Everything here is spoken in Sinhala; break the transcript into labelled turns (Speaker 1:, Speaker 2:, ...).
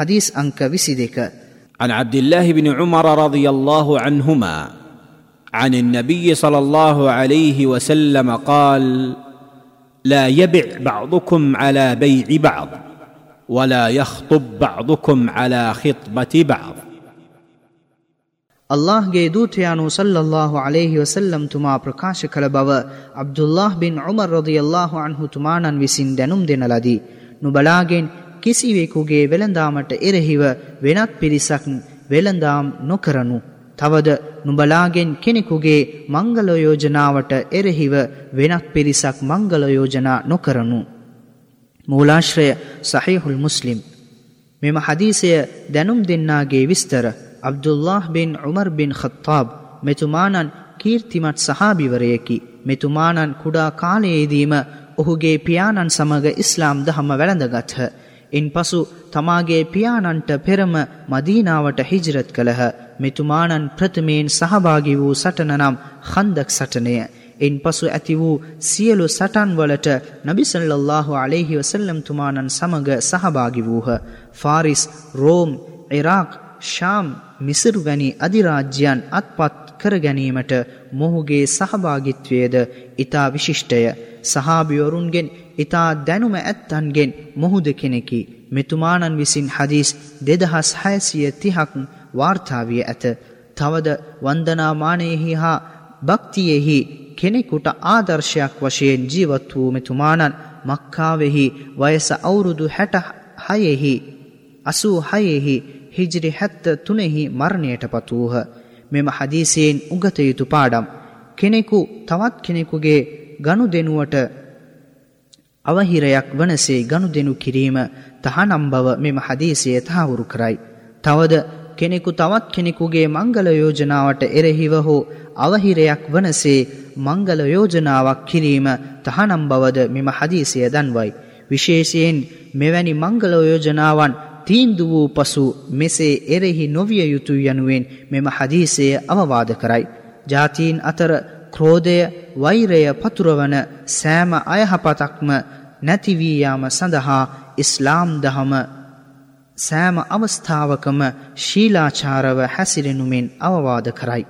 Speaker 1: حديث أنك وسيدك
Speaker 2: عن عبد الله بن عمر رضي الله عنهما عن النبي صلى الله عليه وسلم قال لا يبع بعضكم على بيع بعض ولا يخطب بعضكم على خطبه بعض
Speaker 1: ಅಲ್ಲಾಹ್ಗೆ ದೂತಯಾನು ಸಲ್ಲಲ್ಲಾಹು ಅಲೇಹಿ ವಸಲ್ಲಂ ತುಮಾ ಪ್ರಕಾಶ ಕಳ ಬವ ಅಬ್ದುಲ್ಲಾಹ್ ಬಿನ್ ಉಮರ್ ರದಿಯಲ್ಲಾಹು ಅನ್ಹು ತುಮಾನನ್ ವಿಸಿನ್ ದೆನುಮ್ ದೆನಲದಿ ನುಬಳಾಗೆನ್ කිසිවෙකුගේ වෙළඳාමට එරෙහිව වෙනත් පිරිසක් වෙළඳාම් නොකරනු. තවද නුබලාගෙන් කෙනෙකුගේ මංගල යෝජනාවට එරෙහිව වෙනත් පිරිසක් මංගල යෝජනා නොකරනු. මූලාශ්‍රය සහිහුල් මුස්ලිම්. මෙම හදීසය දැනුම් දෙන්නාගේ විස්තර අබ්දුල්له බින් උමර් බින් ඛත්තාබ් මෙතුමානන් කීර්තිමත් සහාභිවරයකි මෙතුමානන් කුඩා කාලයේදීම ඔහුගේ පියාණන් සමග ඉස්ලාම් දහම වැළඳගත්හ. ඉන් පසු තමාගේ පියාණන්ට පෙරම මදීනාවට හිජරත් කළහ මෙතුමානන් ප්‍රථමයෙන් සහභාගි වූ සටනනම් හන්දක් සටනය. ඉන් පසු ඇති වූ සියලු සටන්වලට නබිසල්ලල්له අලෙහි වසල්ලම් තුමානන් සමග සහභාගි වූහ. ෆාරිස් රෝම් ඉරාක් ශාම් මිසිරු වැනි අධිරාජ්‍යයන් අත්පත් කර ගැනීමට මොහුගේ සහභාගිත්වයද ඉතා විශිෂ්ටය. සහාභිවරුන්ගෙන් ඉතා දැනුම ඇත්තන්ගෙන් මොහුද කෙනෙකි. මෙතුමානන් විසින් හදිස් දෙදහස් හයසිය තිහක් වාර්තාවිය ඇත. තවද වන්දනාමානයෙහි හා භක්තියෙහි කෙනෙකුට ආදර්ශයක් වශයෙන් ජීවත් වූ මෙතුමානන් මක්කාවෙහි වයස අවුරුදු හැට හයෙහි අසූ හයෙහි හිජරි හැත්ත තුනෙහි මරණයට පත්වූහ මෙම හදීසයෙන් උගත යුතු පාඩම් කෙනෙකු තවත් කෙනෙකුගේ ගනු දෙනුවට අවහිරයක් වනසේ ගනු දෙනු කිරීම තහනම් බව මෙම හදීසය තහවුරු කරයි. තවද කෙනෙකු තවත් කෙනෙකුගේ මංගල යෝජනාවට එරෙහිව හෝ අවහිරයක් වනසේ මංගල යෝජනාවක් කිරීම තහනම් බවද මෙම හදීසය දන්වයි. විශේෂයෙන් මෙවැනි මංගල යෝජනාවන් තීන්දු වූ පසු මෙසේ එරෙහි නොවිය යුතු යනුවෙන් මෙම හදීසය අවවාද කරයි. ජාතීන් අතර ක්‍රෝධය වෛරය පතුරවන සෑම අයහපතක්ම නැතිවීයාම සඳහා ඉස්ලාම් දහම සෑම අවස්ථාවකම ශීලාචාරව හැසිරෙනුමෙන් අවවාද කරයි.